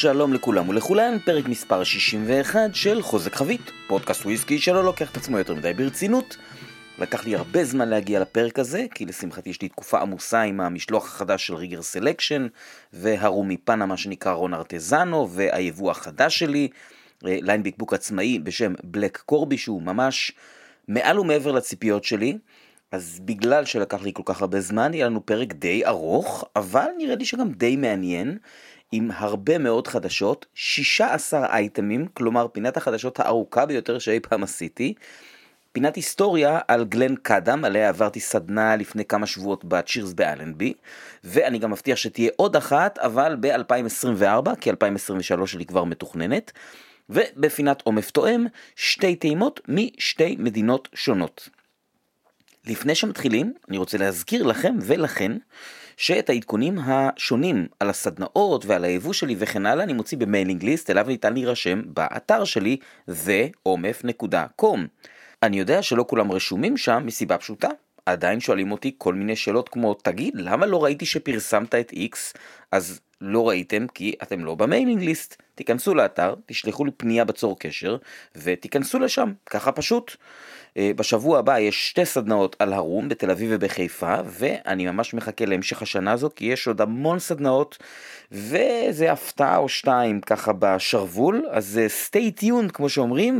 שלום לכולם ולכולן, פרק מספר 61 של חוזק חבית, פודקאסט וויסקי שלא לוקח את עצמו יותר מדי ברצינות. לקח לי הרבה זמן להגיע לפרק הזה, כי לשמחתי יש לי תקופה עמוסה עם המשלוח החדש של ריגר סלקשן, והרום מפנמה שנקרא רון ארטזנו, והיבוא החדש שלי, אה, ליין בקבוק עצמאי בשם בלק קורבי, שהוא ממש מעל ומעבר לציפיות שלי. אז בגלל שלקח לי כל כך הרבה זמן, יהיה לנו פרק די ארוך, אבל נראה לי שגם די מעניין. עם הרבה מאוד חדשות, 16 אייטמים, כלומר פינת החדשות הארוכה ביותר שאי פעם עשיתי. פינת היסטוריה על גלן קאדם, עליה עברתי סדנה לפני כמה שבועות בצ'ירס באלנבי, ואני גם מבטיח שתהיה עוד אחת, אבל ב-2024, כי 2023 שלי כבר מתוכננת. ובפינת עומף תואם, שתי טעימות משתי מדינות שונות. לפני שמתחילים, אני רוצה להזכיר לכם ולכן שאת העדכונים השונים על הסדנאות ועל היבוא שלי וכן הלאה אני מוציא ב mailing list אליו ניתן להירשם באתר שלי theomf.com. אני יודע שלא כולם רשומים שם מסיבה פשוטה. עדיין שואלים אותי כל מיני שאלות כמו תגיד למה לא ראיתי שפרסמת את X אז לא ראיתם כי אתם לא ב mailing list. תיכנסו לאתר, תשלחו לי פנייה בצור קשר ותיכנסו לשם, ככה פשוט. אה, בשבוע הבא יש שתי סדנאות על הרום בתל אביב ובחיפה, ואני ממש מחכה להמשך השנה הזו, כי יש עוד המון סדנאות, וזה הפתעה או שתיים ככה בשרוול, אז אה, stay tuned כמו שאומרים,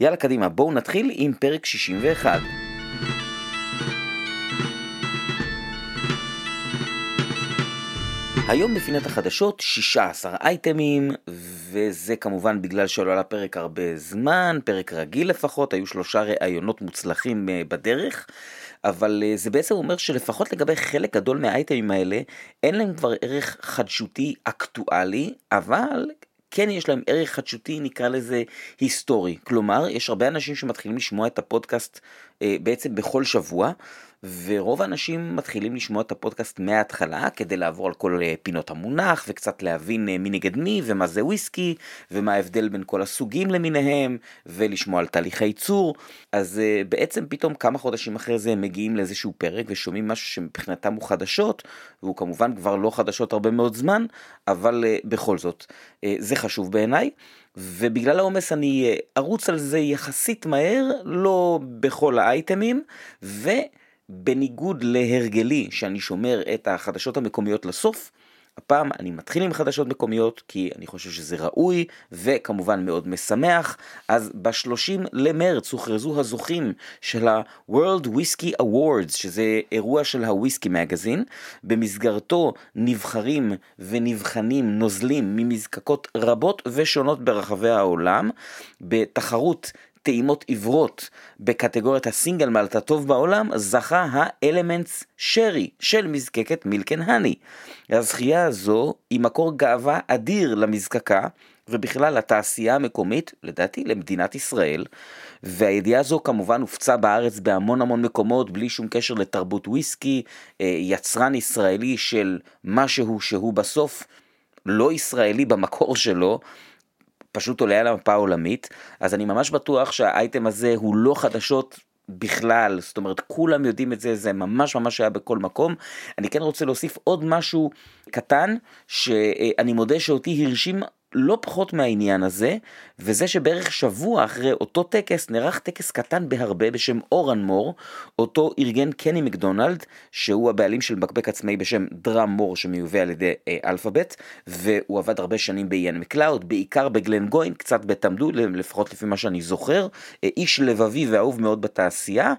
ויאללה קדימה, בואו נתחיל עם פרק 61. היום בפינת החדשות 16 אייטמים, וזה כמובן בגלל שלא עלה פרק הרבה זמן, פרק רגיל לפחות, היו שלושה ראיונות מוצלחים אה, בדרך, אבל אה, זה בעצם אומר שלפחות לגבי חלק גדול מהאייטמים האלה, אין להם כבר ערך חדשותי אקטואלי, אבל כן יש להם ערך חדשותי, נקרא לזה היסטורי. כלומר, יש הרבה אנשים שמתחילים לשמוע את הפודקאסט אה, בעצם בכל שבוע, ורוב האנשים מתחילים לשמוע את הפודקאסט מההתחלה כדי לעבור על כל אה, פינות המונח וקצת להבין אה, מי נגד מי ומה זה וויסקי ומה ההבדל בין כל הסוגים למיניהם ולשמוע על תהליכי ייצור אז אה, בעצם פתאום כמה חודשים אחרי זה הם מגיעים לאיזשהו פרק ושומעים משהו שמבחינתם הוא חדשות והוא כמובן כבר לא חדשות הרבה מאוד זמן אבל בכל זאת זה חשוב בעיניי. ובגלל העומס אני ארוץ על זה יחסית מהר, לא בכל האייטמים, ו... בניגוד להרגלי שאני שומר את החדשות המקומיות לסוף, הפעם אני מתחיל עם חדשות מקומיות כי אני חושב שזה ראוי וכמובן מאוד משמח. אז ב-30 למרץ הוכרזו הזוכים של ה-World Whiskey Awards, שזה אירוע של הוויסקי מגזין. במסגרתו נבחרים ונבחנים נוזלים ממזקקות רבות ושונות ברחבי העולם בתחרות טעימות עיוורות בקטגוריית הסינגל מאלט הטוב בעולם, זכה האלמנטס שרי של מזקקת מילקן הני. הזכייה הזו היא מקור גאווה אדיר למזקקה ובכלל לתעשייה המקומית, לדעתי למדינת ישראל, והידיעה הזו כמובן הופצה בארץ בהמון המון מקומות בלי שום קשר לתרבות וויסקי, אה, יצרן ישראלי של משהו שהוא בסוף לא ישראלי במקור שלו, פשוט עולה על המפה העולמית, אז אני ממש בטוח שהאייטם הזה הוא לא חדשות בכלל, זאת אומרת כולם יודעים את זה, זה ממש ממש היה בכל מקום. אני כן רוצה להוסיף עוד משהו קטן, שאני מודה שאותי הרשים לא פחות מהעניין הזה, וזה שבערך שבוע אחרי אותו טקס נערך טקס קטן בהרבה בשם אורן מור, אותו ארגן קני מקדונלד, שהוא הבעלים של מבקבק עצמאי בשם דראם מור שמיובא על ידי אה, אלפאבית, והוא עבד הרבה שנים באיין מקלאוד, בעיקר בגלן גוין, קצת בתמדו, לפחות לפי מה שאני זוכר, אה, איש לבבי ואהוב מאוד בתעשייה.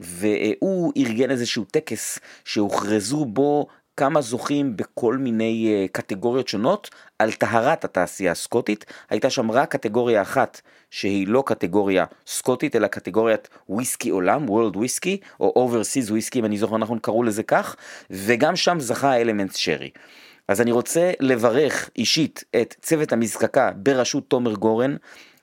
והוא ארגן איזשהו טקס שהוכרזו בו כמה זוכים בכל מיני אה, קטגוריות שונות על טהרת התעשייה הסקוטית. הייתה שם רק קטגוריה אחת שהיא לא קטגוריה סקוטית אלא קטגוריית וויסקי עולם, World וויסקי או Overseas וויסקי אם אני זוכר נכון קראו לזה כך, וגם שם זכה האלמנט שרי. אז אני רוצה לברך אישית את צוות המזקקה בראשות תומר גורן.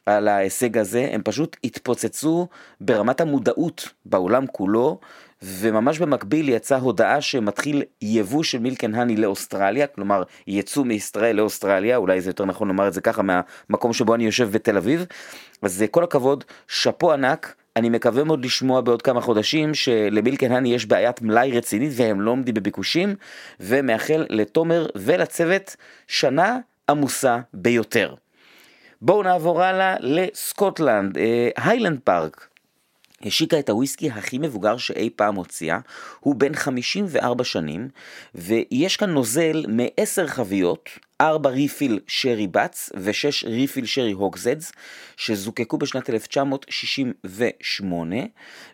על ההישג הזה, הם פשוט התפוצצו ברמת המודעות בעולם כולו, וממש במקביל יצאה הודעה שמתחיל יבוא של מילקן האני לאוסטרליה, כלומר יצוא מישראל לאוסטרליה, אולי זה יותר נכון לומר את זה ככה מהמקום שבו אני יושב בתל אביב. אז כל הכבוד, שאפו ענק. אני מקווה מאוד לשמוע בעוד כמה חודשים שלמילקן האני יש בעיית מלאי רצינית והם לא עומדים בביקושים ומאחל לתומר ולצוות שנה עמוסה ביותר. בואו נעבור הלאה לסקוטלנד, היילנד פארק. השיקה את הוויסקי הכי מבוגר שאי פעם הוציאה, הוא בן 54 שנים, ויש כאן נוזל מ-10 חביות, 4 ריפיל שרי בץ ו-6 ריפיל שרי הוקזדס, שזוקקו בשנת 1968,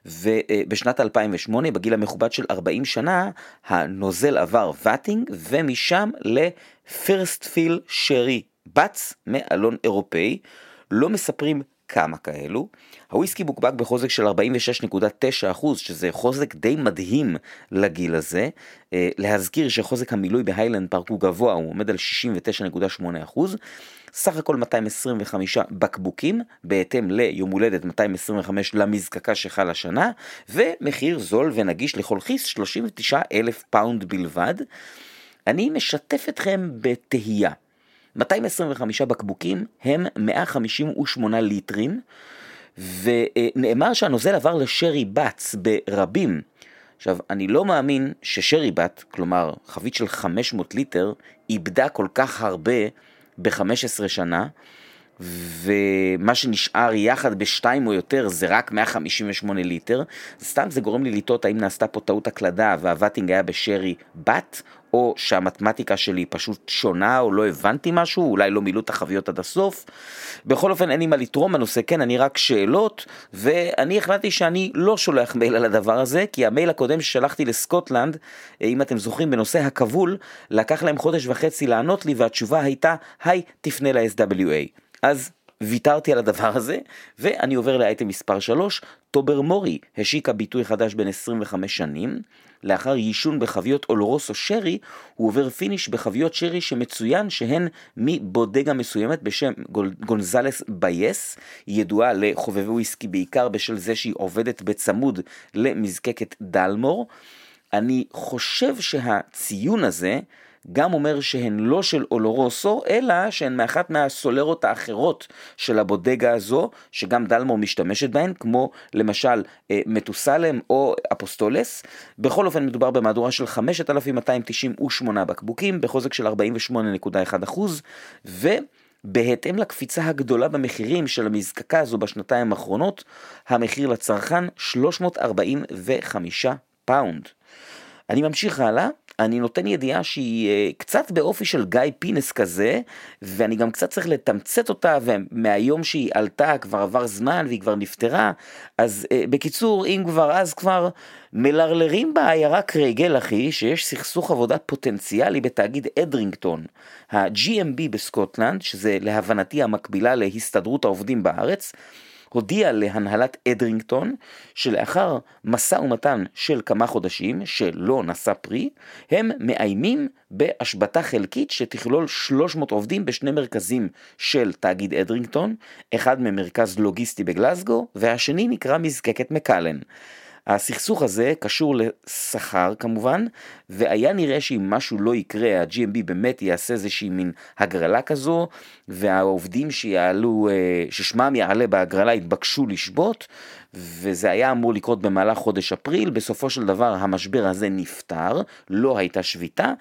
ובשנת 2008, בגיל המכובד של 40 שנה, הנוזל עבר ואטינג, ומשם לפירסט פיל שרי בץ מאלון אירופאי. לא מספרים כמה כאלו. הוויסקי בוקבק בחוזק של 46.9%, שזה חוזק די מדהים לגיל הזה. אה, להזכיר שחוזק המילוי בהיילנד פארק הוא גבוה, הוא עומד על 69.8%. סך הכל 225 בקבוקים, בהתאם ליום הולדת 225 למזקקה שחל השנה, ומחיר זול ונגיש לכל כיס 39 אלף פאונד בלבד. אני משתף אתכם בתהייה. 225 בקבוקים הם 158 ליטרים, ונאמר שהנוזל עבר לשרי בץ ברבים. עכשיו, אני לא מאמין ששרי בת, כלומר חבית של 500 ליטר, איבדה כל כך הרבה ב-15 שנה, ומה שנשאר יחד בשתיים או יותר זה רק 158 ליטר. סתם זה גורם לי לטעות האם נעשתה פה טעות הקלדה והוואטינג היה בשרי בת, או שהמתמטיקה שלי פשוט שונה או לא הבנתי משהו, אולי לא מילאו את החביות עד הסוף. בכל אופן אין לי מה לתרום בנושא, כן, אני רק שאלות, ואני החלטתי שאני לא שולח מייל על הדבר הזה, כי המייל הקודם ששלחתי לסקוטלנד, אם אתם זוכרים בנושא הכבול, לקח להם חודש וחצי לענות לי והתשובה הייתה, היי, תפנה ל-SWA. אז ויתרתי על הדבר הזה, ואני עובר לאייטם מספר 3, טובר מורי השיקה ביטוי חדש בן 25 שנים. לאחר יישון בחביות אולורוסו שרי, הוא עובר finish בחביות שרי שמצוין שהן מבודגה מסוימת בשם גונזלס ביאס, היא ידועה לחובבי וויסקי בעיקר בשל זה שהיא עובדת בצמוד למזקקת דלמור. אני חושב שהציון הזה גם אומר שהן לא של אולורוסו, אלא שהן מאחת מהסולרות האחרות של הבודגה הזו, שגם דלמור משתמשת בהן, כמו למשל אה, מתוסלם או אפוסטולס. בכל אופן מדובר במהדורה של 5,298 בקבוקים, בחוזק של 48.1%, ו... בהתאם לקפיצה הגדולה במחירים של המזקקה הזו בשנתיים האחרונות, המחיר לצרכן 345 פאונד. אני ממשיך הלאה, אני נותן ידיעה שהיא אה, קצת באופי של גיא פינס כזה, ואני גם קצת צריך לתמצת אותה, ומהיום שהיא עלתה כבר עבר זמן והיא כבר נפתרה, אז אה, בקיצור, אם כבר אז כבר מלרלרים בעיירה קרייגלאחי, שיש סכסוך עבודה פוטנציאלי בתאגיד אדרינגטון, ה-GMB בסקוטלנד, שזה להבנתי המקבילה להסתדרות העובדים בארץ, הודיע להנהלת אדרינגטון שלאחר משא ומתן של כמה חודשים שלא נשא פרי, הם מאיימים בהשבתה חלקית שתכלול 300 עובדים בשני מרכזים של תאגיד אדרינגטון, אחד ממרכז לוגיסטי בגלסגו והשני נקרא מזקקת מקלן. הסכסוך הזה קשור לשכר כמובן, והיה נראה שאם משהו לא יקרה, ה-GMB באמת יעשה איזושהי מין הגרלה כזו, והעובדים שיעלו, אה, ששמם יעלה בהגרלה יתבקשו לשבות, וזה היה אמור לקרות במהלך חודש אפריל, בסופו של דבר המשבר הזה נפתר, לא הייתה שביתה.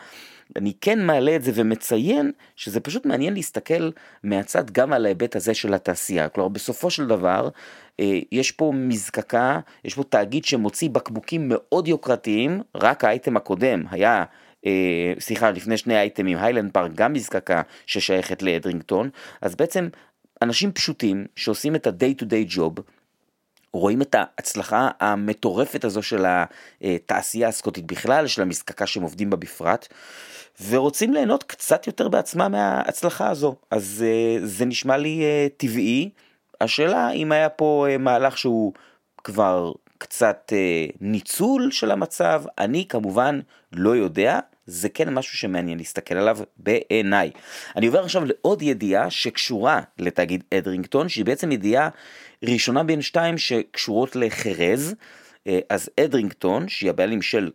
אני כן מעלה את זה ומציין שזה פשוט מעניין להסתכל מהצד גם על ההיבט הזה של התעשייה. כלומר, בסופו של דבר, אה, יש פה מזקקה, יש פה תאגיד שמוציא בקבוקים מאוד יוקרתיים, רק האייטם הקודם היה... אה, סליחה, לפני שני אייטמים, היילנד פארק גם מזקקה ששייכת לאדרינגטון, אז בעצם אנשים פשוטים שעושים את ה-day to day job, רואים את ההצלחה המטורפת הזו של התעשייה הסקוטית בכלל, של המזקקה שהם עובדים בה בפרט, ורוצים ליהנות קצת יותר בעצמם מההצלחה הזו. אז אה, זה נשמע לי אה, טבעי. השאלה אם היה פה אה, מהלך שהוא כבר קצת ניצול של המצב, אני כמובן לא יודע. זה כן משהו שמעניין להסתכל עליו בעיניי. אני עובר עכשיו לעוד ידיעה שקשורה לתאגיד אדרינגטון, שהיא בעצם ידיעה ראשונה בין שתיים שקשורות לחרז. אז אדרינגטון, שהיא הבעלים של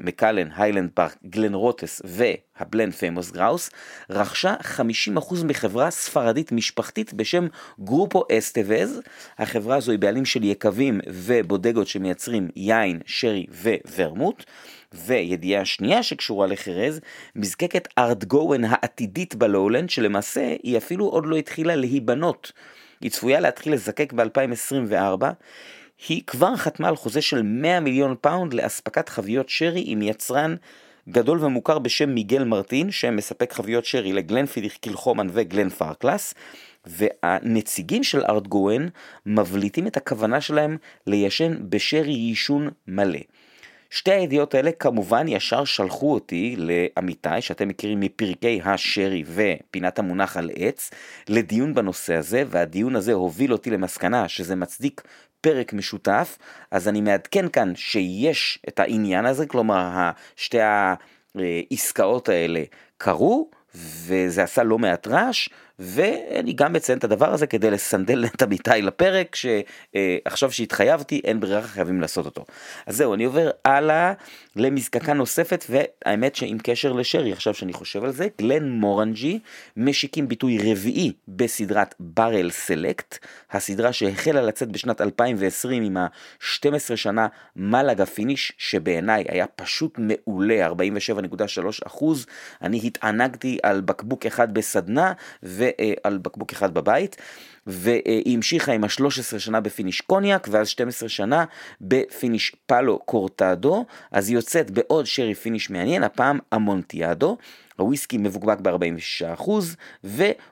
מקלן, היילנד פארק, גלן רוטס וה blend פיימוס גראוס, רכשה 50% מחברה ספרדית משפחתית בשם גרופו אסטבז. החברה הזו היא בעלים של יקבים ובודגות שמייצרים יין, שרי וורמוט. וידיעה שנייה שקשורה לחרז, מזקקת ארדגוון העתידית בלואולנד, שלמעשה היא אפילו עוד לא התחילה להיבנות. היא צפויה להתחיל לזקק ב-2024. היא כבר חתמה על חוזה של 100 מיליון פאונד לאספקת חביות שרי עם יצרן גדול ומוכר בשם מיגל מרטין, שמספק חביות שרי לגלנפידיך קילחומן וגלן פארקלס, והנציגים של ארט גואן מבליטים את הכוונה שלהם ליישן בשרי יישון מלא. שתי הידיעות האלה כמובן ישר שלחו אותי לעמיתי, שאתם מכירים מפרקי השרי ופינת המונח על עץ, לדיון בנושא הזה, והדיון הזה הוביל אותי למסקנה שזה מצדיק פרק משותף, אז אני מעדכן כאן שיש את העניין הזה, כלומר שתי העסקאות האלה קרו, וזה עשה לא מעט רעש, ואני גם מציין את הדבר הזה כדי לסנדל את עמיתי לפרק, שעכשיו שהתחייבתי אין ברירה חייבים לעשות אותו. אז זהו, אני עובר הלאה למזקקה נוספת, והאמת שעם קשר לשרי, עכשיו שאני חושב על זה, גלן מורנג'י משיקים ביטוי רביעי בסדרת Barrel Select, הסדרה שהחלה לצאת בשנת 2020 עם ה-12 שנה מלאגה finish, שבעיניי היה פשוט מעולה, 47.3 אחוז, אני התענגתי על בקבוק אחד בסדנה, ו... ועל בקבוק אחד בבית, והיא המשיכה עם ה-13 שנה ב finish קוניאק, ואז 12 שנה ב finish פאלו קורטדו, אז היא יוצאת בעוד שרי finish מעניין, הפעם אמונטיאדו. הוויסקי מבוקבק ב-46%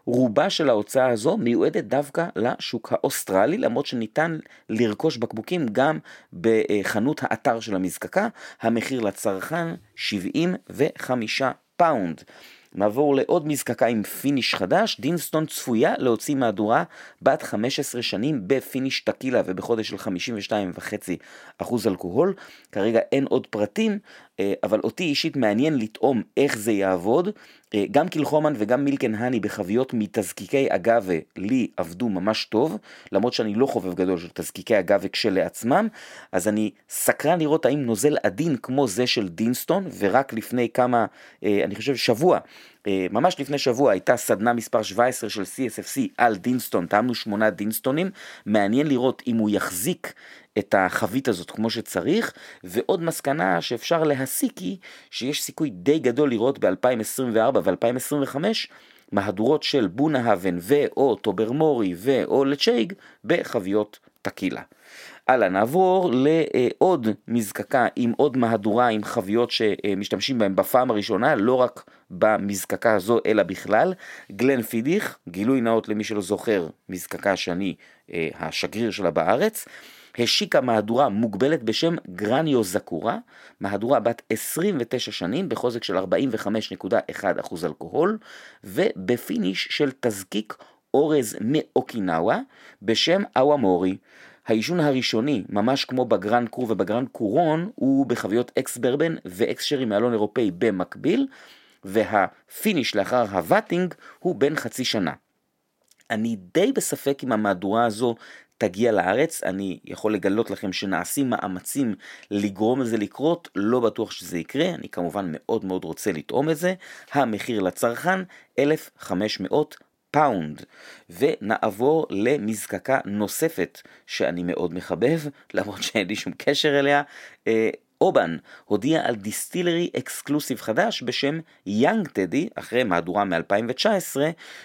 ורובה של ההוצאה הזו מיועדת דווקא לשוק האוסטרלי למרות שניתן לרכוש בקבוקים גם בחנות האתר של המזקקה, המחיר לצרכן 75 פאונד. נעבור לעוד מזקקה עם finish חדש, דינסטון צפויה להוציא מהדורה בת 15 שנים ב finish טקילה ובחוזק של 52.5% אלכוהול. כרגע אין עוד פרטים, אבל אותי אישית מעניין לטעום איך זה יעבוד. אה, גם קילחומן וגם מילק אן האני בחביות מתזקיקי אגווה לי עבדו ממש טוב, למרות שאני לא חובב גדול של תזקיקי אגווה כשלעצמם, אז אני סקרן לראות האם נוזל עדין כמו זה של דינסטון, ורק לפני כמה, אה, אני חושב שבוע, ממש לפני שבוע הייתה סדנה מספר 17 של CSFC על דינסטון, טעמנו שמונה דינסטונים, מעניין לראות אם הוא יחזיק את החבית הזאת כמו שצריך, ועוד מסקנה שאפשר להסיק היא שיש סיכוי די גדול לראות ב-2024 ו-2025 מהדורות של בונהבן ו/או טוברמורי ו/או לצ'ייג בחביות טקילה. הלאה, נעבור לעוד מזקקה עם עוד מהדורה עם חביות שמשתמשים בהן בפעם הראשונה, לא רק במזקקה הזו אלא בכלל. גלן פידיך, גילוי נאות למי שלא זוכר, מזקקה שאני אה, השגריר שלה בארץ. השיקה מהדורה מוגבלת בשם גרניו זקורה, מהדורה בת 29 שנים בחוזק של 45.1% אלכוהול, וב finish של תזקיק אורז מאוקינאווה בשם אוואמורי. היישון הראשוני, ממש כמו בגרן קור ובגרן קורון, הוא בחביות ex bourbon ו ex sherry מאלון אירופאי במקביל, וה finish לאחר ה vatting הוא בן חצי שנה. אני די בספק אם המהדורה הזו תגיע לארץ, אני יכול לגלות לכם שנעשים מאמצים לגרום לזה לקרות, לא בטוח שזה יקרה, אני כמובן מאוד מאוד רוצה לטעום את זה. המחיר לצרכן 1,500 פאונד. ונעבור למזקקה נוספת שאני מאוד מחבב, למרות שאין לי שום קשר אליה, אה, אובן הודיע על distillery exclusive חדש בשם יאנג טדי, אחרי מהדורה מ-2019,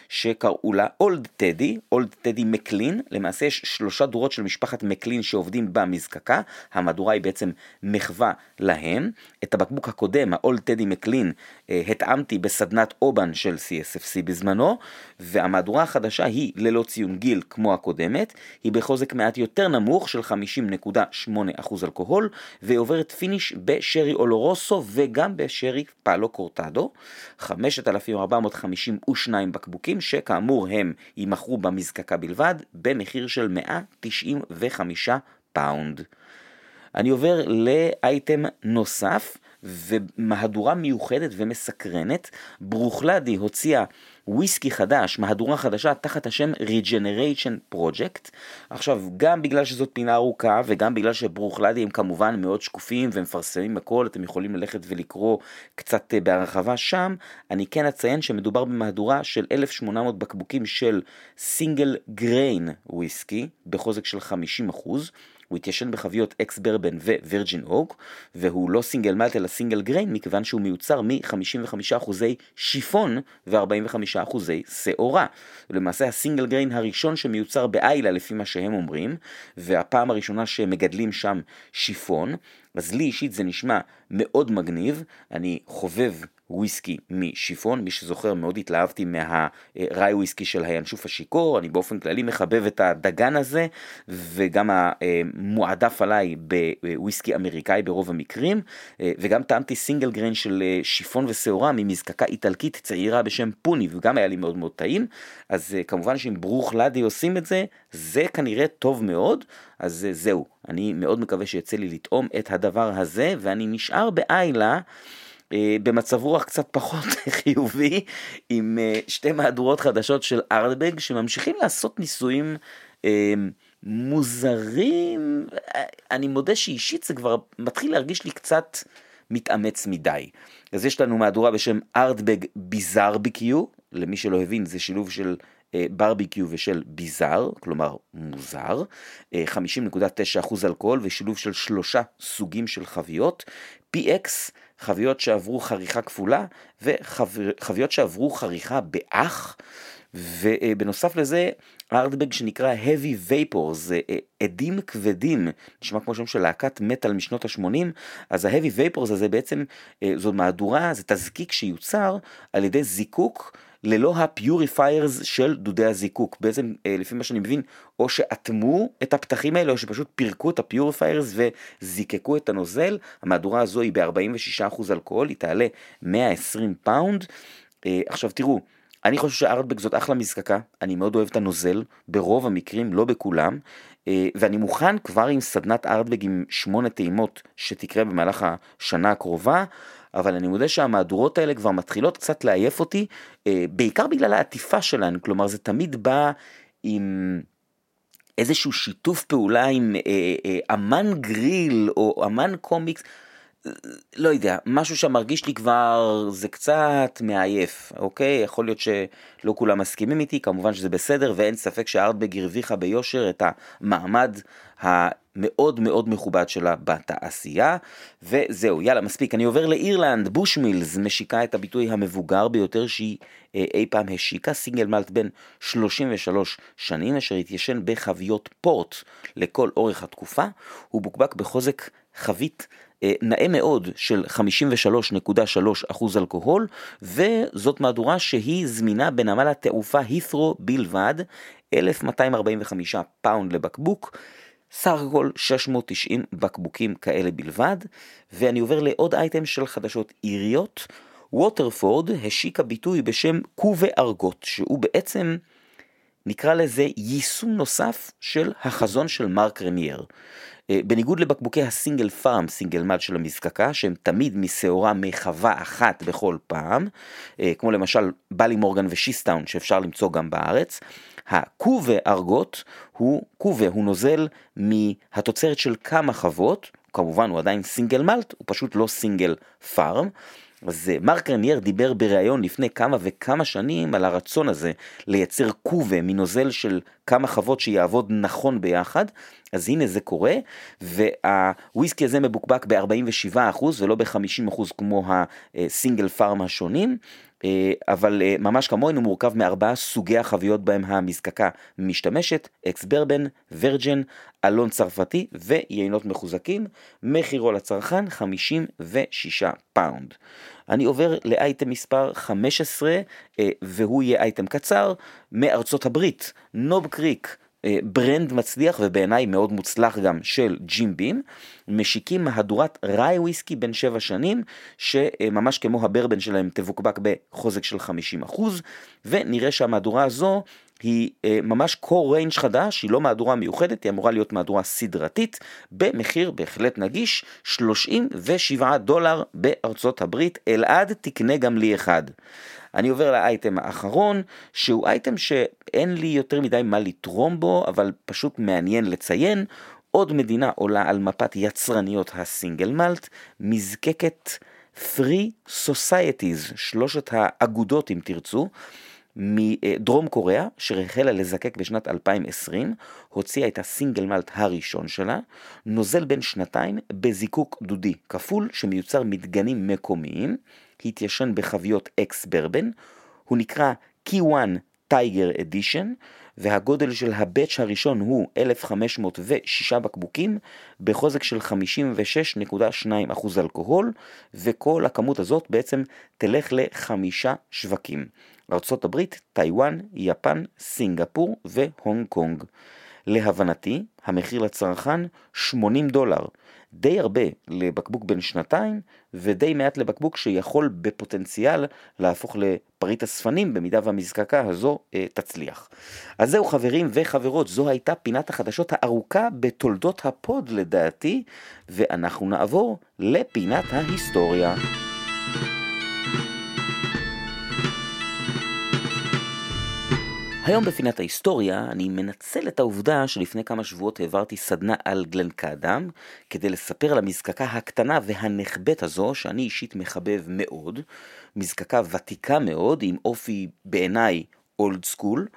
שקראו לה אולד טדי, אולד טדי מקלין, למעשה יש שלושה דורות של משפחת מקלין שעובדים במזקקה, המהדורה היא בעצם מחווה להם. את הבקבוק הקודם, האולד טדי מקלין, אה, הטעמתי בסדנת אובן של CSFC בזמנו, והמהדורה החדשה היא ללא ציון גיל כמו הקודמת, היא בחוזק מעט יותר נמוך של 50.8% אלכוהול, והיא עוברת finish בשרי אולורוסו וגם בשרי פאלו קורטדו, 5,452 בקבוקים שכאמור הם יימכרו במזקקה בלבד במחיר של 195 פאונד. אני עובר לאייטם נוסף, ומהדורה מיוחדת ומסקרנת. ברוכלדי הוציאה וויסקי חדש, מהדורה חדשה תחת השם Regeneration Project. עכשיו, גם בגלל שזאת פינה ארוכה וגם בגלל שברוכלדי הם כמובן מאוד שקופים ומפרסמים הכל, אתם יכולים ללכת ולקרוא קצת אה, בהרחבה שם, אני כן אציין שמדובר במהדורה של 1,800 בקבוקים של single grain וויסקי בחוזק של 50 אחוז. הוא התיישן בחביות ex bourbon ו virgin oak, והוא לא single malt אלא single grain, מכיוון שהוא מיוצר מ-55% שיפון ו-45% שעורה. למעשה ה single grain הראשון שמיוצר באיילה לפי מה שהם אומרים, והפעם הראשונה שמגדלים שם שיפון, אז לי אישית זה נשמע מאוד מגניב, אני חובב וויסקי משיפון, מי שזוכר מאוד התלהבתי מהראי וויסקי של הינשוף השיכור, אני באופן כללי מחבב את הדגן הזה, וגם המועדף עליי בוויסקי אמריקאי ברוב המקרים, וגם טעמתי סינגל גריין של שיפון ושעורה ממזקקה איטלקית צעירה בשם פוני, וגם היה לי מאוד מאוד טעים, אז כמובן שאם ברוך לדי עושים את זה, זה כנראה טוב מאוד, אז זהו, אני מאוד מקווה שיצא לי לטעום את הדבר הזה, ואני נשאר באיילה. אה, במצב רוח קצת פחות חיובי, עם אה, שתי מהדורות חדשות של ארדבג שממשיכים לעשות ניסויים אה, מוזרים. אני מודה שאישית זה כבר מתחיל להרגיש לי קצת מתאמץ מדי. אז יש לנו מהדורה בשם ארדבג ביזאר ביקיו, למי שלא הבין זה שילוב של ברביקיו ושל ביזאר, כלומר מוזר, 50.9% אלכוהול ושילוב של שלושה סוגים של חביות, PX חביות שעברו חריכה כפולה וחביות שעברו חריכה באח. ובנוסף לזה ארדבג שנקרא heavy vapor זה אה, אדים כבדים נשמע כמו שם של להקת מטאל משנות ה-80 אז ה-heavy vapor הזה בעצם אה, זו מהדורה זה תזקיק שיוצר על ידי זיקוק ללא ה purifiers של דודי הזיקוק. בעצם, אה, לפי מה שאני מבין, או שאטמו את הפתחים האלה, או שפשוט פירקו את ה purifiers וזיקקו את הנוזל. המהדורה הזו היא ב-46% אלכוהול, היא תעלה 120 פאונד. אה, עכשיו תראו, אני חושב שארדבג זאת אחלה מזקקה, אני מאוד אוהב את הנוזל, ברוב המקרים, לא בכולם, אה, ואני מוכן כבר עם סדנת ארדבג עם שמונה טעימות שתקרה במהלך השנה הקרובה. אבל אני מודה שהמהדורות האלה כבר מתחילות קצת לעייף אותי, אה, בעיקר בגלל העטיפה שלהן, כלומר זה תמיד בא עם... איזשהו שיתוף פעולה עם אה, אה, אמן גריל או אמן קומיקס, לא יודע, משהו שמרגיש לי כבר זה קצת מעייף, אוקיי? יכול להיות שלא כולם מסכימים איתי, כמובן שזה בסדר, ואין ספק שהארטבג הרוויחה ביושר את המעמד המאוד מאוד מכובד שלה בתעשייה. וזהו, יאללה, מספיק. אני עובר לאירלנד, בושמילס משיקה את הביטוי המבוגר ביותר שהיא אה, אי פעם השיקה, single malt בן 33 שנים, אשר התיישן בחביות פורט לכל אורך התקופה. הוא בוקבק בחוזק חבית. אה, נאה מאוד של 53.3% אלכוהול, וזאת מהדורה שהיא זמינה בנמל התעופה הית'רו בלבד, 1245 פאונד לבקבוק. סך הכל 690 בקבוקים כאלה בלבד, ואני עובר לעוד אייטם של חדשות איריות. ווטרפורד השיקה ביטוי בשם Cuvée Argot, שהוא בעצם, נקרא לזה יישום נוסף של החזון של מארק ריינייר. אה, בניגוד לבקבוקי ה single farm, single malt של המזקקה, שהם תמיד משעורה מחווה אחת בכל פעם, אה, כמו למשל בלימורגן ושיסטאון שאפשר למצוא גם בארץ, ה Cuvée Argot הוא, Cuvée הוא נוזל מהתוצרת של כמה חוות, כמובן הוא עדיין single malt, הוא פשוט לא סינגל פארם. אז אה, מרק רניאר דיבר בריאיון לפני כמה וכמה שנים על הרצון הזה לייצר קובה מנוזל של כמה חוות שיעבוד נכון ביחד, אז הנה זה קורה, והוויסקי הזה מבוקבק ב-47% ולא ב-50% כמו הסינגל פארם השונים. אה, אבל אה, ממש כמונו מורכב מארבעה סוגי החביות בהם המזקקה משתמשת, אקס ברבן, ורג'ן, אלון צרפתי ויינות מחוזקים, מחירו לצרכן 56 פאונד. אני עובר לאייטם מספר 15 אה, והוא יהיה אייטם קצר מארצות הברית, נוב קריק. אה, brand מצליח ובעיניי מאוד מוצלח גם של ג'ים בים, משיקים מהדורת rye whisky בן 7 שנים, שממש כמו הברבן שלהם תבוקבק בחוזק של 50%, ונראה שהמהדורה הזו היא אה, ממש core range חדש, היא לא מהדורה מיוחדת, היא אמורה להיות מהדורה סדרתית, במחיר בהחלט נגיש, 37 דולר בארצות הברית, אלעד תקנה גם לי אחד. אני עובר לאייטם האחרון, שהוא אייטם שאין לי יותר מדי מה לתרום בו, אבל פשוט מעניין לציין. עוד מדינה עולה על מפת יצרניות הסינגל מלט, מזקקת 3 Societies, שלושת האגודות אם תרצו, מדרום קוריאה, שהחלה לזקק בשנת 2020, הוציאה את הסינגל מלט הראשון שלה, נוזל בן שנתיים בזיקוק דודי כפול שמיוצר מדגנים מקומיים, התיישן בחביות אקס ברבן, הוא נקרא Key 1 טייגר אדישן, והגודל של הבאץ' הראשון הוא 1,506 בקבוקים בחוזק של 56.2% אלכוהול, וכל הכמות הזאת בעצם תלך לחמישה שווקים. ארה"ב, טיוואן, יפן, סינגפור והונג קונג. להבנתי, המחיר לצרכן 80 דולר. די הרבה לבקבוק בן שנתיים, ודי מעט לבקבוק שיכול בפוטנציאל להפוך לפריט אספנים במידה והמזקקה הזו אה, תצליח. אז זהו חברים וחברות, זו הייתה פינת החדשות הארוכה בתולדות הפוד לדעתי, ואנחנו נעבור לפינת ההיסטוריה. היום בפינת ההיסטוריה אני מנצל את העובדה שלפני כמה שבועות העברתי סדנה על גלן קאדם כדי לספר על המזקקה הקטנה והנחבאת הזו שאני אישית מחבב מאוד, מזקקה ותיקה מאוד עם אופי בעיניי אולד סקול.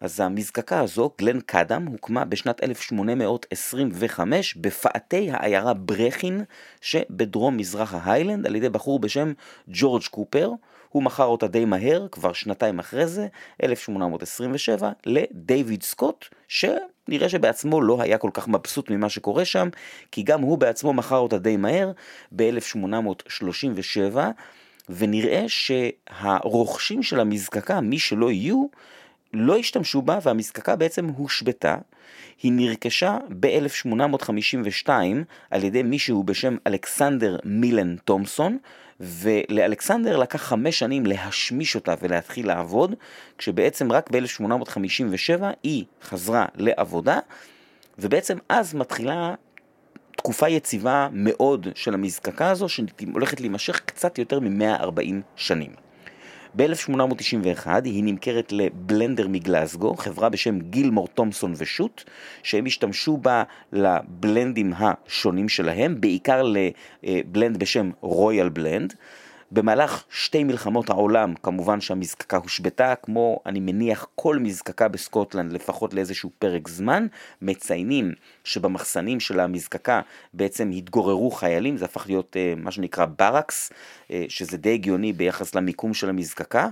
אז המזקקה הזו, גלן קאדם, הוקמה בשנת 1825 בפאתי העיירה ברכין שבדרום מזרח ההיילנד על ידי בחור בשם ג'ורג' קופר. הוא מכר אותה די מהר, כבר שנתיים אחרי זה, 1827, לדייוויד סקוט, שנראה שבעצמו לא היה כל כך מבסוט ממה שקורה שם, כי גם הוא בעצמו מכר אותה די מהר, ב-1837, ונראה שהרוכשים של המזקקה, מי שלא יהיו, לא השתמשו בה והמזקקה בעצם הושבתה. היא נרכשה ב-1852 על ידי מישהו בשם אלכסנדר מילן תומסון, ולאלכסנדר לקח חמש שנים להשמיש אותה ולהתחיל לעבוד, כשבעצם רק ב-1857 היא חזרה לעבודה, ובעצם אז מתחילה תקופה יציבה מאוד של המזקקה הזו, שהולכת להימשך קצת יותר מ-140 שנים. ב-1891 היא נמכרת לבלנדר מגלסגו, חברה בשם גילמור תומסון ושות', שהם השתמשו בה לבלנדים השונים שלהם, בעיקר לבלנד בשם רויאל בלנד. במהלך שתי מלחמות העולם, כמובן שהמזקקה הושבתה, כמו אני מניח כל מזקקה בסקוטלנד, לפחות לאיזשהו פרק זמן, מציינים שבמחסנים של המזקקה בעצם התגוררו חיילים, זה הפך להיות uh, מה שנקרא ברקס, uh, שזה די הגיוני ביחס למיקום של המזקקה,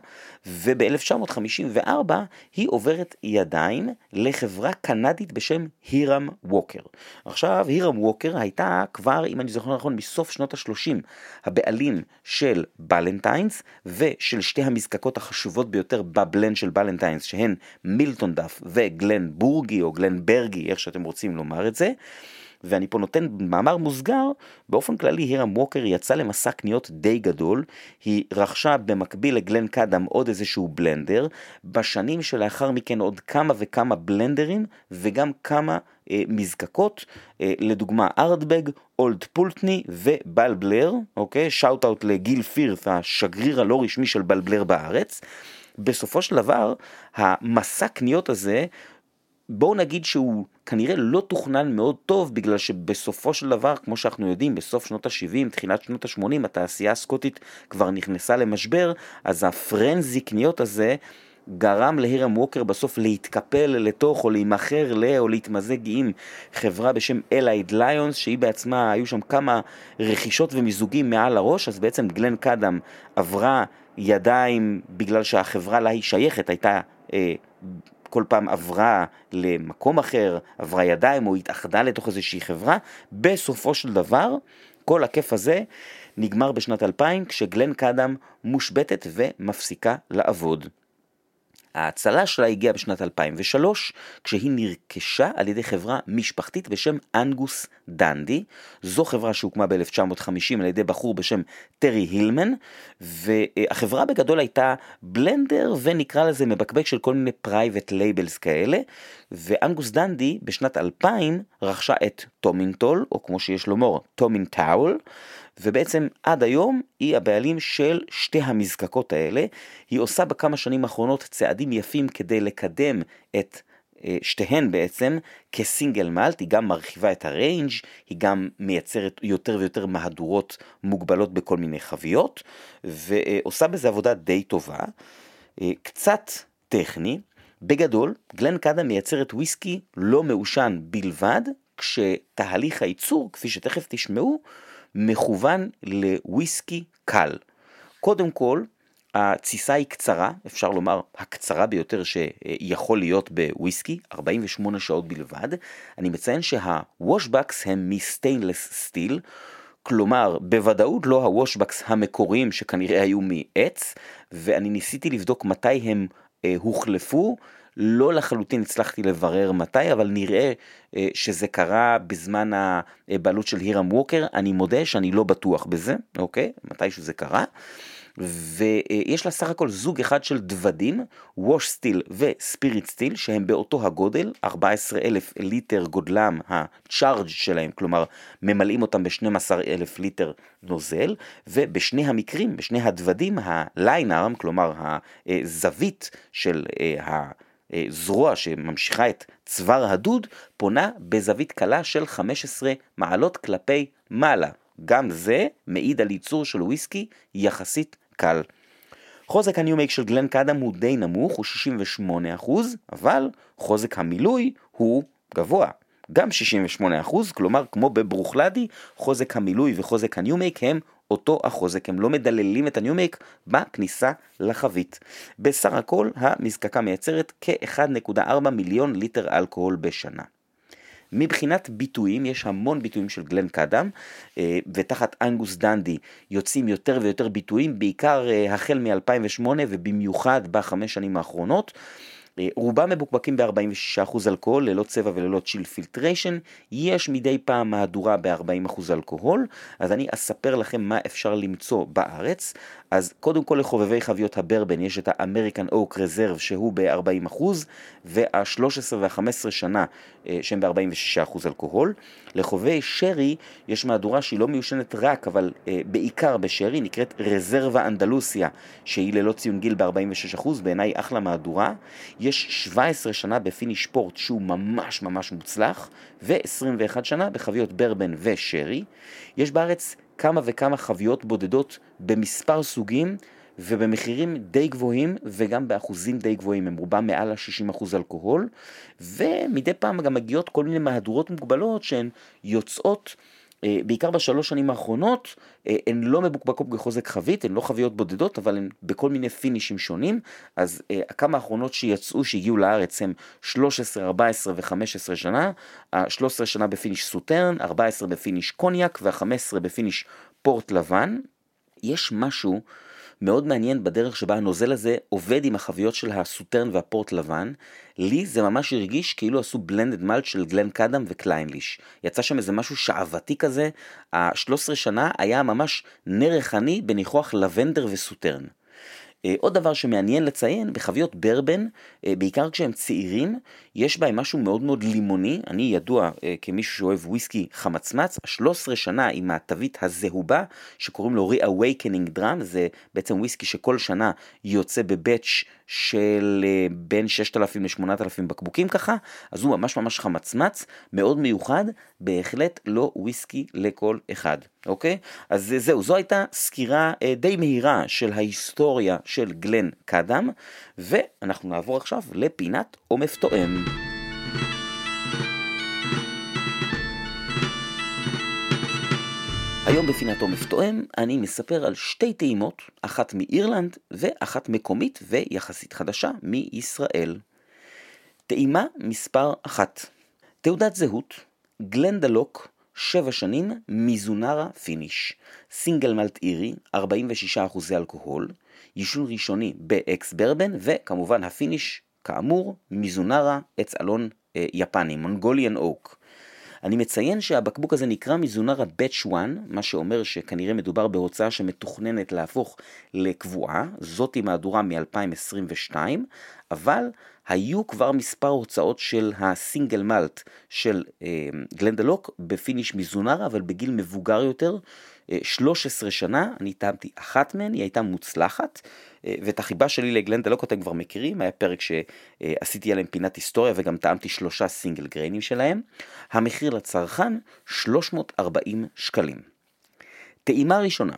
וב-1954 היא עוברת ידיים לחברה קנדית בשם הירם ווקר. עכשיו, הירם ווקר הייתה כבר, אם אני זוכר נכון, מסוף שנות ה-30, הבעלים של בלנטיינס ושל שתי המזקקות החשובות ביותר בבלנד של בלנטיינס שהן מילטון דף וגלן בורגי או גלן ברגי איך שאתם רוצים לומר את זה ואני פה נותן מאמר מוסגר, באופן כללי הירם ווקר יצא למסע קניות די גדול, היא רכשה במקביל לגלן קאדם עוד איזשהו בלנדר, בשנים שלאחר מכן עוד כמה וכמה בלנדרים וגם כמה אה, מזקקות, אה, לדוגמה ארדבג, אולד פולטני ובלבלר, אוקיי? שאוט אאוט לגיל פירת, השגריר הלא רשמי של בלבלר בארץ. בסופו של דבר, המסע קניות הזה בואו נגיד שהוא כנראה לא תוכנן מאוד טוב בגלל שבסופו של דבר, כמו שאנחנו יודעים, בסוף שנות ה-70, תחילת שנות ה-80, התעשייה הסקוטית כבר נכנסה למשבר, אז הפרנזי קניות הזה גרם להירם ווקר בסוף להתקפל לתוך או להימכר ל... או להתמזג עם חברה בשם אלייד ליונס שהיא בעצמה, היו שם כמה רכישות ומיזוגים מעל הראש, אז בעצם גלן קאדם עברה ידיים בגלל שהחברה לה היא שייכת הייתה אה, כל פעם עברה למקום אחר, עברה ידיים או התאחדה לתוך איזושהי חברה, בסופו של דבר כל הכיף הזה נגמר בשנת 2000 כשגלן קאדם מושבתת ומפסיקה לעבוד. ההצלה שלה הגיעה בשנת 2003, כשהיא נרכשה על ידי חברה משפחתית בשם אנגוס דנדי. זו חברה שהוקמה ב-1950 על ידי בחור בשם טרי הילמן, והחברה בגדול הייתה בלנדר ונקרא לזה מבקבק של כל מיני private labels כאלה, ואנגוס דנדי בשנת 2000 רכשה את טומינטול, או כמו שיש לומר, טומינטאול, ובעצם עד היום היא הבעלים של שתי המזקקות האלה. היא עושה בכמה שנים האחרונות צעדים יפים כדי לקדם את אה, שתיהן בעצם כסינגל מאלט, היא גם מרחיבה את הריינג', היא גם מייצרת יותר ויותר מהדורות מוגבלות בכל מיני חביות, ועושה בזה עבודה די טובה. אה, קצת טכני, בגדול, גלן קאדה מייצרת וויסקי לא מעושן בלבד, כשתהליך הייצור, כפי שתכף תשמעו, מכוון לוויסקי קל. קודם כל, התסיסה היא קצרה, אפשר לומר הקצרה ביותר שיכול להיות בוויסקי, 48 שעות בלבד. אני מציין שהוושבקס הם מסטיינלס סטיל, כלומר בוודאות לא הוושבקס המקוריים שכנראה היו מעץ, ואני ניסיתי לבדוק מתי הם אה, הוחלפו. לא לחלוטין הצלחתי לברר מתי, אבל נראה אה, שזה קרה בזמן הבעלות של הירם ווקר, אני מודה שאני לא בטוח בזה, אוקיי? מתי שזה קרה. ויש לה סך הכל זוג אחד של דוודים, wash still ו spirit still, שהם באותו הגודל, 14 אלף ליטר גודלם, ה charge שלהם, כלומר ממלאים אותם ב-12 אלף ליטר נוזל, ובשני המקרים, בשני הדוודים, ה lyne arm, כלומר הזווית של ה... אה, זרוע שממשיכה את צוואר הדוד, פונה בזווית קלה של 15 מעלות כלפי מעלה. גם זה מעיד על ייצור של וויסקי יחסית קל. חוזק ה new make של גלן קאדם הוא די נמוך, הוא 68%, אבל חוזק המילוי הוא גבוה. גם 68%, כלומר כמו בברוכלדי, חוזק המילוי וחוזק ה new make הם אותו החוזק, הם לא מדללים את ה new make בכניסה לחבית. בסך הכל המזקקה מייצרת כ-1.4 מיליון ליטר אלכוהול בשנה. מבחינת ביטויים, יש המון ביטויים של גלן קאדם, אה, ותחת אנגוס דנדי יוצאים יותר ויותר ביטויים, בעיקר אה, החל מ-2008 ובמיוחד בחמש שנים האחרונות. רובם מבוקבקים ב-46% אלכוהול, ללא צבע וללא chill filtration, יש מדי פעם מהדורה ב-40% אלכוהול, אז אני אספר לכם מה אפשר למצוא בארץ. אז קודם כל לחובבי חביות הברבן יש את ה American Oak Reserve שהוא ב-40% וה-13 וה-15 שנה אה, שהם ב-46% אלכוהול. לחובבי שרי יש מהדורה שהיא לא מיושנת רק אבל אה, בעיקר בשרי, נקראת רזרבה אנדלוסיה שהיא ללא ציון גיל ב-46%, בעיניי אחלה מהדורה. יש 17 שנה ב finish פורט שהוא ממש ממש מוצלח ו-21 שנה בחביות ברבן ושרי. יש בארץ כמה וכמה חביות בודדות במספר סוגים ובמחירים די גבוהים וגם באחוזים די גבוהים, הם רובם מעל ה-60% אלכוהול. ומדי פעם גם מגיעות כל מיני מהדורות מוגבלות שהן יוצאות אה, בעיקר בשלוש שנים האחרונות, הן לא מבוקבקות בחוזק חבית, הן לא חביות בודדות, אבל הן בכל מיני פינישים שונים. אז אה, הכמה האחרונות שיצאו, שהגיעו לארץ, הם 13, 14 ו-15 שנה. ה-13 שנה ב finish סוטרן, 14 ב finish קוניאק וה-15 ב finish פורט לבן. יש משהו מאוד מעניין בדרך שבה הנוזל הזה עובד עם החביות של הסוטרן והפורט לבן. לי זה ממש הרגיש כאילו עשו blended malt של גלן קאדם וקליינליש. יצא שם איזה משהו שעוותי כזה, ה-13 שנה היה ממש נר ריחני בניחוח לבנדר וסוטרן. אה, עוד דבר שמעניין לציין, בחביות ברבן, אה, בעיקר כשהם צעירים, יש בהם משהו מאוד מאוד לימוני. אני ידוע אה, כמישהו שאוהב וויסקי חמצמץ, 13 שנה עם התווית הזהובה, שקוראים לו Reawakening Drum, זה בעצם וויסקי שכל שנה יוצא בבאץ' של בין 6,000 ל-8,000 בקבוקים ככה, אז הוא ממש ממש חמצמץ, מאוד מיוחד, בהחלט לא וויסקי לכל אחד, אוקיי? אז זהו, זו הייתה סקירה די מהירה של ההיסטוריה של גלן קאדם, ואנחנו נעבור עכשיו לפינת עומף תואם. היום בפינת עומף תואם אני מספר על שתי טעימות, אחת מאירלנד ואחת מקומית ויחסית חדשה מישראל. טעימה מספר אחת, תעודת זהות, גלנדלוק שבע שנים, מיזונרה finish. single malt אירי, 46% אלכוהול, יישון ראשוני ב ex bourbon, וכמובן ה finish, כאמור, מיזונרה, עץ אלון אה, יפני, Mongolian oak. אני מציין שהבקבוק הזה נקרא מזונרה Batch 1, מה שאומר שכנראה מדובר בהוצאה שמתוכננת להפוך לקבועה, זאתי מהדורה מ-2022, אבל היו כבר מספר הוצאות של ה single malt של אה, גלנדלוק ב finish מזונרה, אבל בגיל מבוגר יותר, 13 אה, שנה, אני טעמתי אחת מהן, היא הייתה מוצלחת, אה, ואת החיבה שלי לגלנדלוק אתם כבר מכירים, היה פרק שעשיתי עליהם פינת היסטוריה וגם טעמתי שלושה סינגל גריינים שלהם. המחיר לצרכן 340 שקלים. טעימה ראשונה,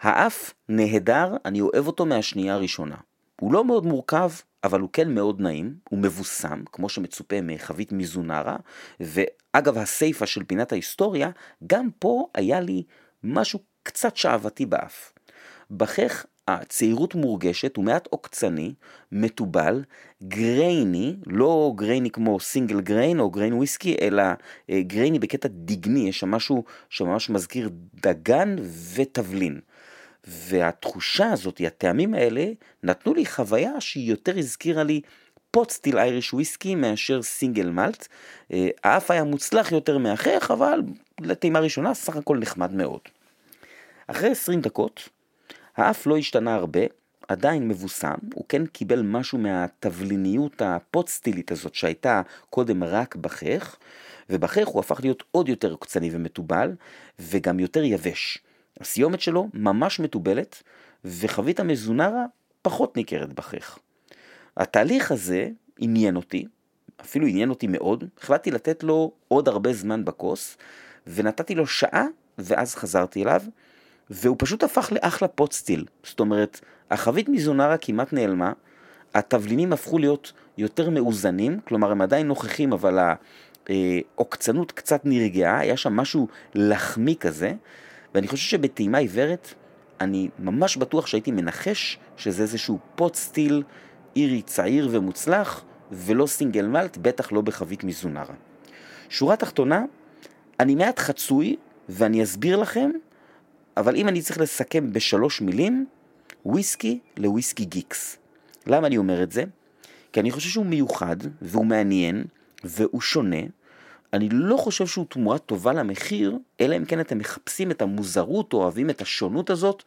האף נהדר, אני אוהב אותו מהשנייה הראשונה. הוא לא מאוד מורכב, אבל הוא כן מאוד נעים, הוא מבוסם, כמו שמצופה מחבית מזונרה, ואגב הסיפה של פינת ההיסטוריה, גם פה היה לי משהו קצת שעוותי באף. בכך הצעירות מורגשת, הוא מעט עוקצני, מתובל, גרייני, לא גרייני כמו סינגל גריין או גריין וויסקי, אלא אה, גרייני בקטע דגני, יש שם משהו שממש מזכיר דגן ותבלין. והתחושה הזאת, הטעמים האלה, נתנו לי חוויה שהיא יותר הזכירה לי פוט סטיל אייריש וויסקי מאשר סינגל מלט. אה, האף היה מוצלח יותר מאחך, אבל לטעימה ראשונה סך הכל נחמד מאוד. אחרי 20 דקות, האף לא השתנה הרבה, עדיין מבוסם, הוא כן קיבל משהו מהתבליניות הפוט סטילית הזאת שהייתה קודם רק בחך, ובחך הוא הפך להיות עוד יותר קצני ומתובל, וגם יותר יבש. הסיומת שלו ממש מתובלת, וחבית המזונרה פחות ניכרת בכך. התהליך הזה עניין אותי, אפילו עניין אותי מאוד, החלטתי לתת לו עוד הרבה זמן בכוס, ונתתי לו שעה, ואז חזרתי אליו, והוא פשוט הפך לאחלה פוטסטיל. זאת אומרת, החבית מזונרה כמעט נעלמה, התבלינים הפכו להיות יותר מאוזנים, כלומר הם עדיין נוכחים, אבל העוקצנות קצת נרגעה, היה שם משהו לחמי כזה, ואני חושב שבטעימה עיוורת, אני ממש בטוח שהייתי מנחש שזה איזשהו פוט סטיל אירי צעיר ומוצלח, ולא סינגל מלט, בטח לא בחבית מזונרה. שורה תחתונה, אני מעט חצוי, ואני אסביר לכם, אבל אם אני צריך לסכם בשלוש מילים, וויסקי לוויסקי גיקס. למה אני אומר את זה? כי אני חושב שהוא מיוחד, והוא מעניין, והוא שונה, אני לא חושב שהוא תמורה טובה למחיר, אלא אם כן אתם מחפשים את המוזרות או אוהבים את השונות הזאת,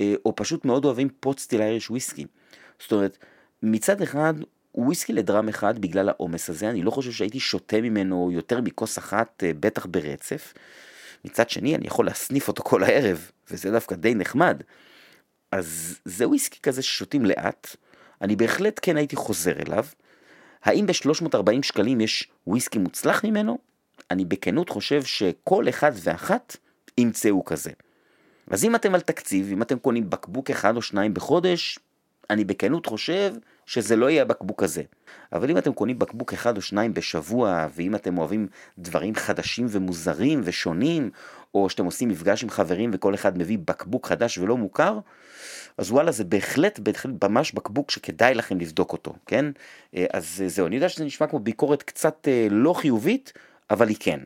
אה, או פשוט מאוד אוהבים פוט סטיל אייריש וויסקי. זאת אומרת, מצד אחד, וויסקי לדרם אחד בגלל העומס הזה, אני לא חושב שהייתי שותה ממנו יותר מכוס אחת, אה, בטח ברצף. מצד שני, אני יכול להסניף אותו כל הערב, וזה דווקא די נחמד. אז זה וויסקי כזה ששותים לאט, אני בהחלט כן הייתי חוזר אליו. האם ב-340 שקלים יש וויסקי מוצלח ממנו? אני בכנות חושב שכל אחד ואחת ימצאו כזה. אז אם אתם על תקציב, אם אתם קונים בקבוק אחד או שניים בחודש, אני בכנות חושב שזה לא יהיה הבקבוק הזה. אבל אם אתם קונים בקבוק אחד או שניים בשבוע, ואם אתם אוהבים דברים חדשים ומוזרים ושונים, או שאתם עושים מפגש עם חברים וכל אחד מביא בקבוק חדש ולא מוכר, אז וואלה זה בהחלט, בהחלט ממש בקבוק שכדאי לכם לבדוק אותו, כן? אה, אז זהו, אני יודע שזה נשמע כמו ביקורת קצת אה, לא חיובית, אבל היא כן.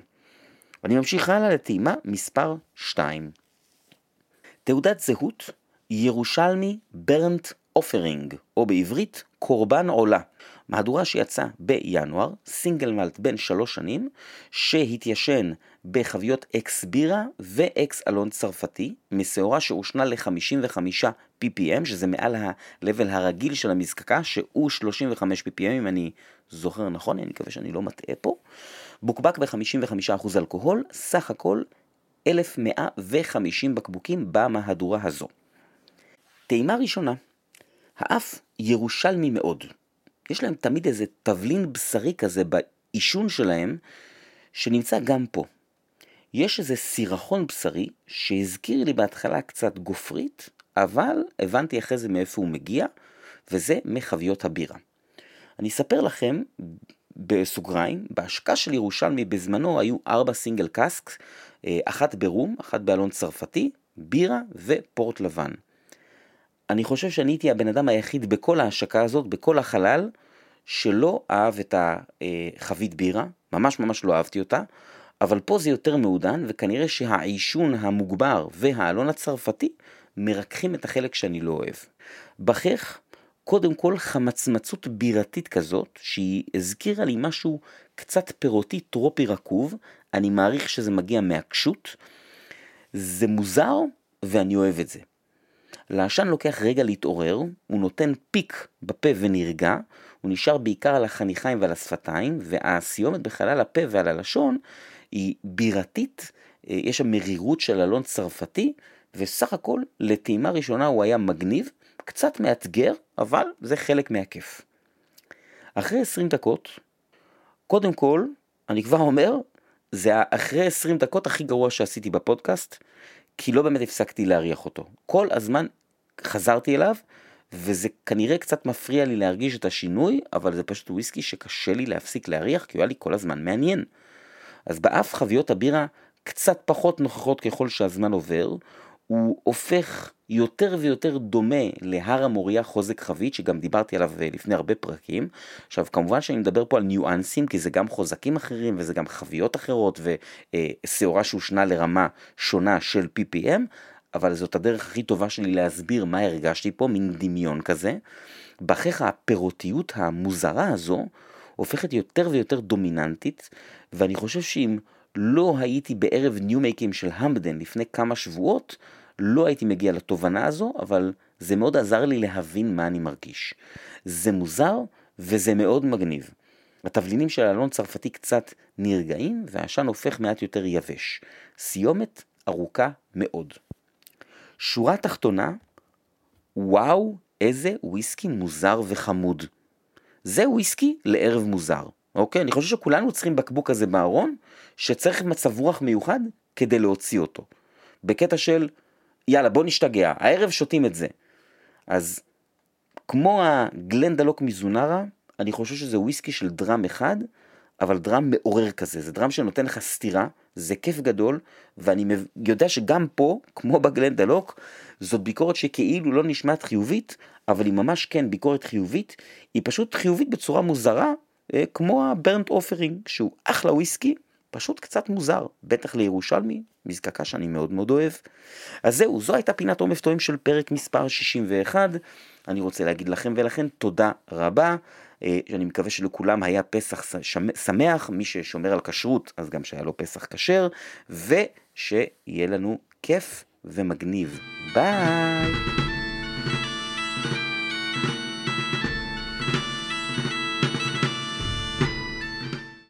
אני ממשיך הלאה לטעימה מספר 2. תעודת זהות ירושלמי ברנט אופרינג, או בעברית קורבן עולה. מהדורה שיצאה בינואר, סינגל מלט בן שלוש שנים, שהתיישן בחביות אקס בירה ואקס אלון צרפתי, משעורה שהושנה ל-55 ppm, שזה מעל ה-level הרגיל של המזקקה, שהוא 35 ppm, אם אני זוכר נכון, אני מקווה שאני לא מטעה פה. בוקבק ב-55% אלכוהול, סך הכל 1,150 בקבוקים במהדורה הזו. טעימה ראשונה, האף ירושלמי מאוד. יש להם תמיד איזה תבלין בשרי כזה בעישון שלהם, שנמצא גם פה. יש איזה סירחון בשרי שהזכיר לי בהתחלה קצת גופרית, אבל הבנתי אחרי זה מאיפה הוא מגיע, וזה מחביות הבירה. אני אספר לכם, בסוגריים, בהשקעה של ירושלמי בזמנו היו ארבע סינגל קאסק, אה, אחת ברום, אחת באלון צרפתי, בירה ופורט לבן. אני חושב שאני הייתי הבן אדם היחיד בכל ההשקה הזאת, בכל החלל, שלא אהב את החבית בירה, ממש ממש לא אהבתי אותה, אבל פה זה יותר מעודן, וכנראה שהעישון המוגבר והעלון הצרפתי מרככים את החלק שאני לא אוהב. בכך, קודם כל חמצמצות בירתית כזאת, שהיא הזכירה לי משהו קצת פירותי טרופי רקוב, אני מעריך שזה מגיע מהקשות. זה מוזר, ואני אוהב את זה. לעשן לוקח רגע להתעורר, הוא נותן פיק בפה ונרגע, הוא נשאר בעיקר על החניכיים ועל השפתיים, והסיומת בחלל הפה ועל הלשון היא בירתית, אה, יש שם מרירות של אלון צרפתי, וסך הכל לטעימה ראשונה הוא היה מגניב, קצת מאתגר, אבל זה חלק מהכיף. אחרי 20 דקות, קודם כל, אני כבר אומר, זה אחרי 20 דקות הכי גרוע שעשיתי בפודקאסט, כי לא באמת הפסקתי להריח אותו. כל הזמן חזרתי אליו, וזה כנראה קצת מפריע לי להרגיש את השינוי, אבל זה פשוט וויסקי שקשה לי להפסיק להריח, כי הוא היה לי כל הזמן מעניין. אז באף חביות הבירה קצת פחות נוכחות ככל שהזמן עובר, הוא הופך יותר ויותר דומה להר המוריה חוזק חבית, שגם דיברתי עליו אה, לפני הרבה פרקים. עכשיו, כמובן שאני מדבר פה על ניואנסים, כי זה גם חוזקים אחרים וזה גם חביות אחרות ושעורה שהושנה לרמה שונה של PPM, אבל זאת הדרך הכי טובה שלי להסביר מה הרגשתי פה, מין דמיון כזה. בכך הפירותיות המוזרה הזו הופכת יותר ויותר דומיננטית, ואני חושב שאם לא הייתי בערב ניו-מייקים של המבדן לפני כמה שבועות, לא הייתי מגיע לתובנה הזו, אבל זה מאוד עזר לי להבין מה אני מרגיש. זה מוזר וזה מאוד מגניב. התבלינים של אלון צרפתי קצת נרגעים והעשן הופך מעט יותר יבש. סיומת ארוכה מאוד. שורה תחתונה, וואו, איזה וויסקי מוזר וחמוד. זה וויסקי לערב מוזר. אוקיי? אני חושב שכולנו צריכים בקבוק כזה בארון, שצריך מצב רוח מיוחד כדי להוציא אותו. בקטע של, יאללה, בוא נשתגע, הערב שותים את זה. אז כמו הגלנדלוק מזונרה, אני חושב שזה וויסקי של דראם אחד, אבל דראם מעורר כזה, זה דראם שנותן לך סטירה, זה כיף גדול, ואני יודע שגם פה, כמו בגלנדלוק, זאת ביקורת שכאילו לא נשמעת חיובית, אבל היא ממש כן ביקורת חיובית, היא פשוט חיובית בצורה מוזרה, כמו הברנט אופרינג, שהוא אחלה וויסקי, פשוט קצת מוזר, בטח לירושלמי, מזקקה שאני מאוד מאוד אוהב. אז זהו, זו הייתה פינת עומף טועים של פרק מספר 61. אני רוצה להגיד לכם ולכן תודה רבה. אה, אני מקווה שלכולם היה פסח שמח, מי ששומר על כשרות, אז גם שהיה לו פסח כשר, ושיהיה לנו כיף ומגניב. ביי!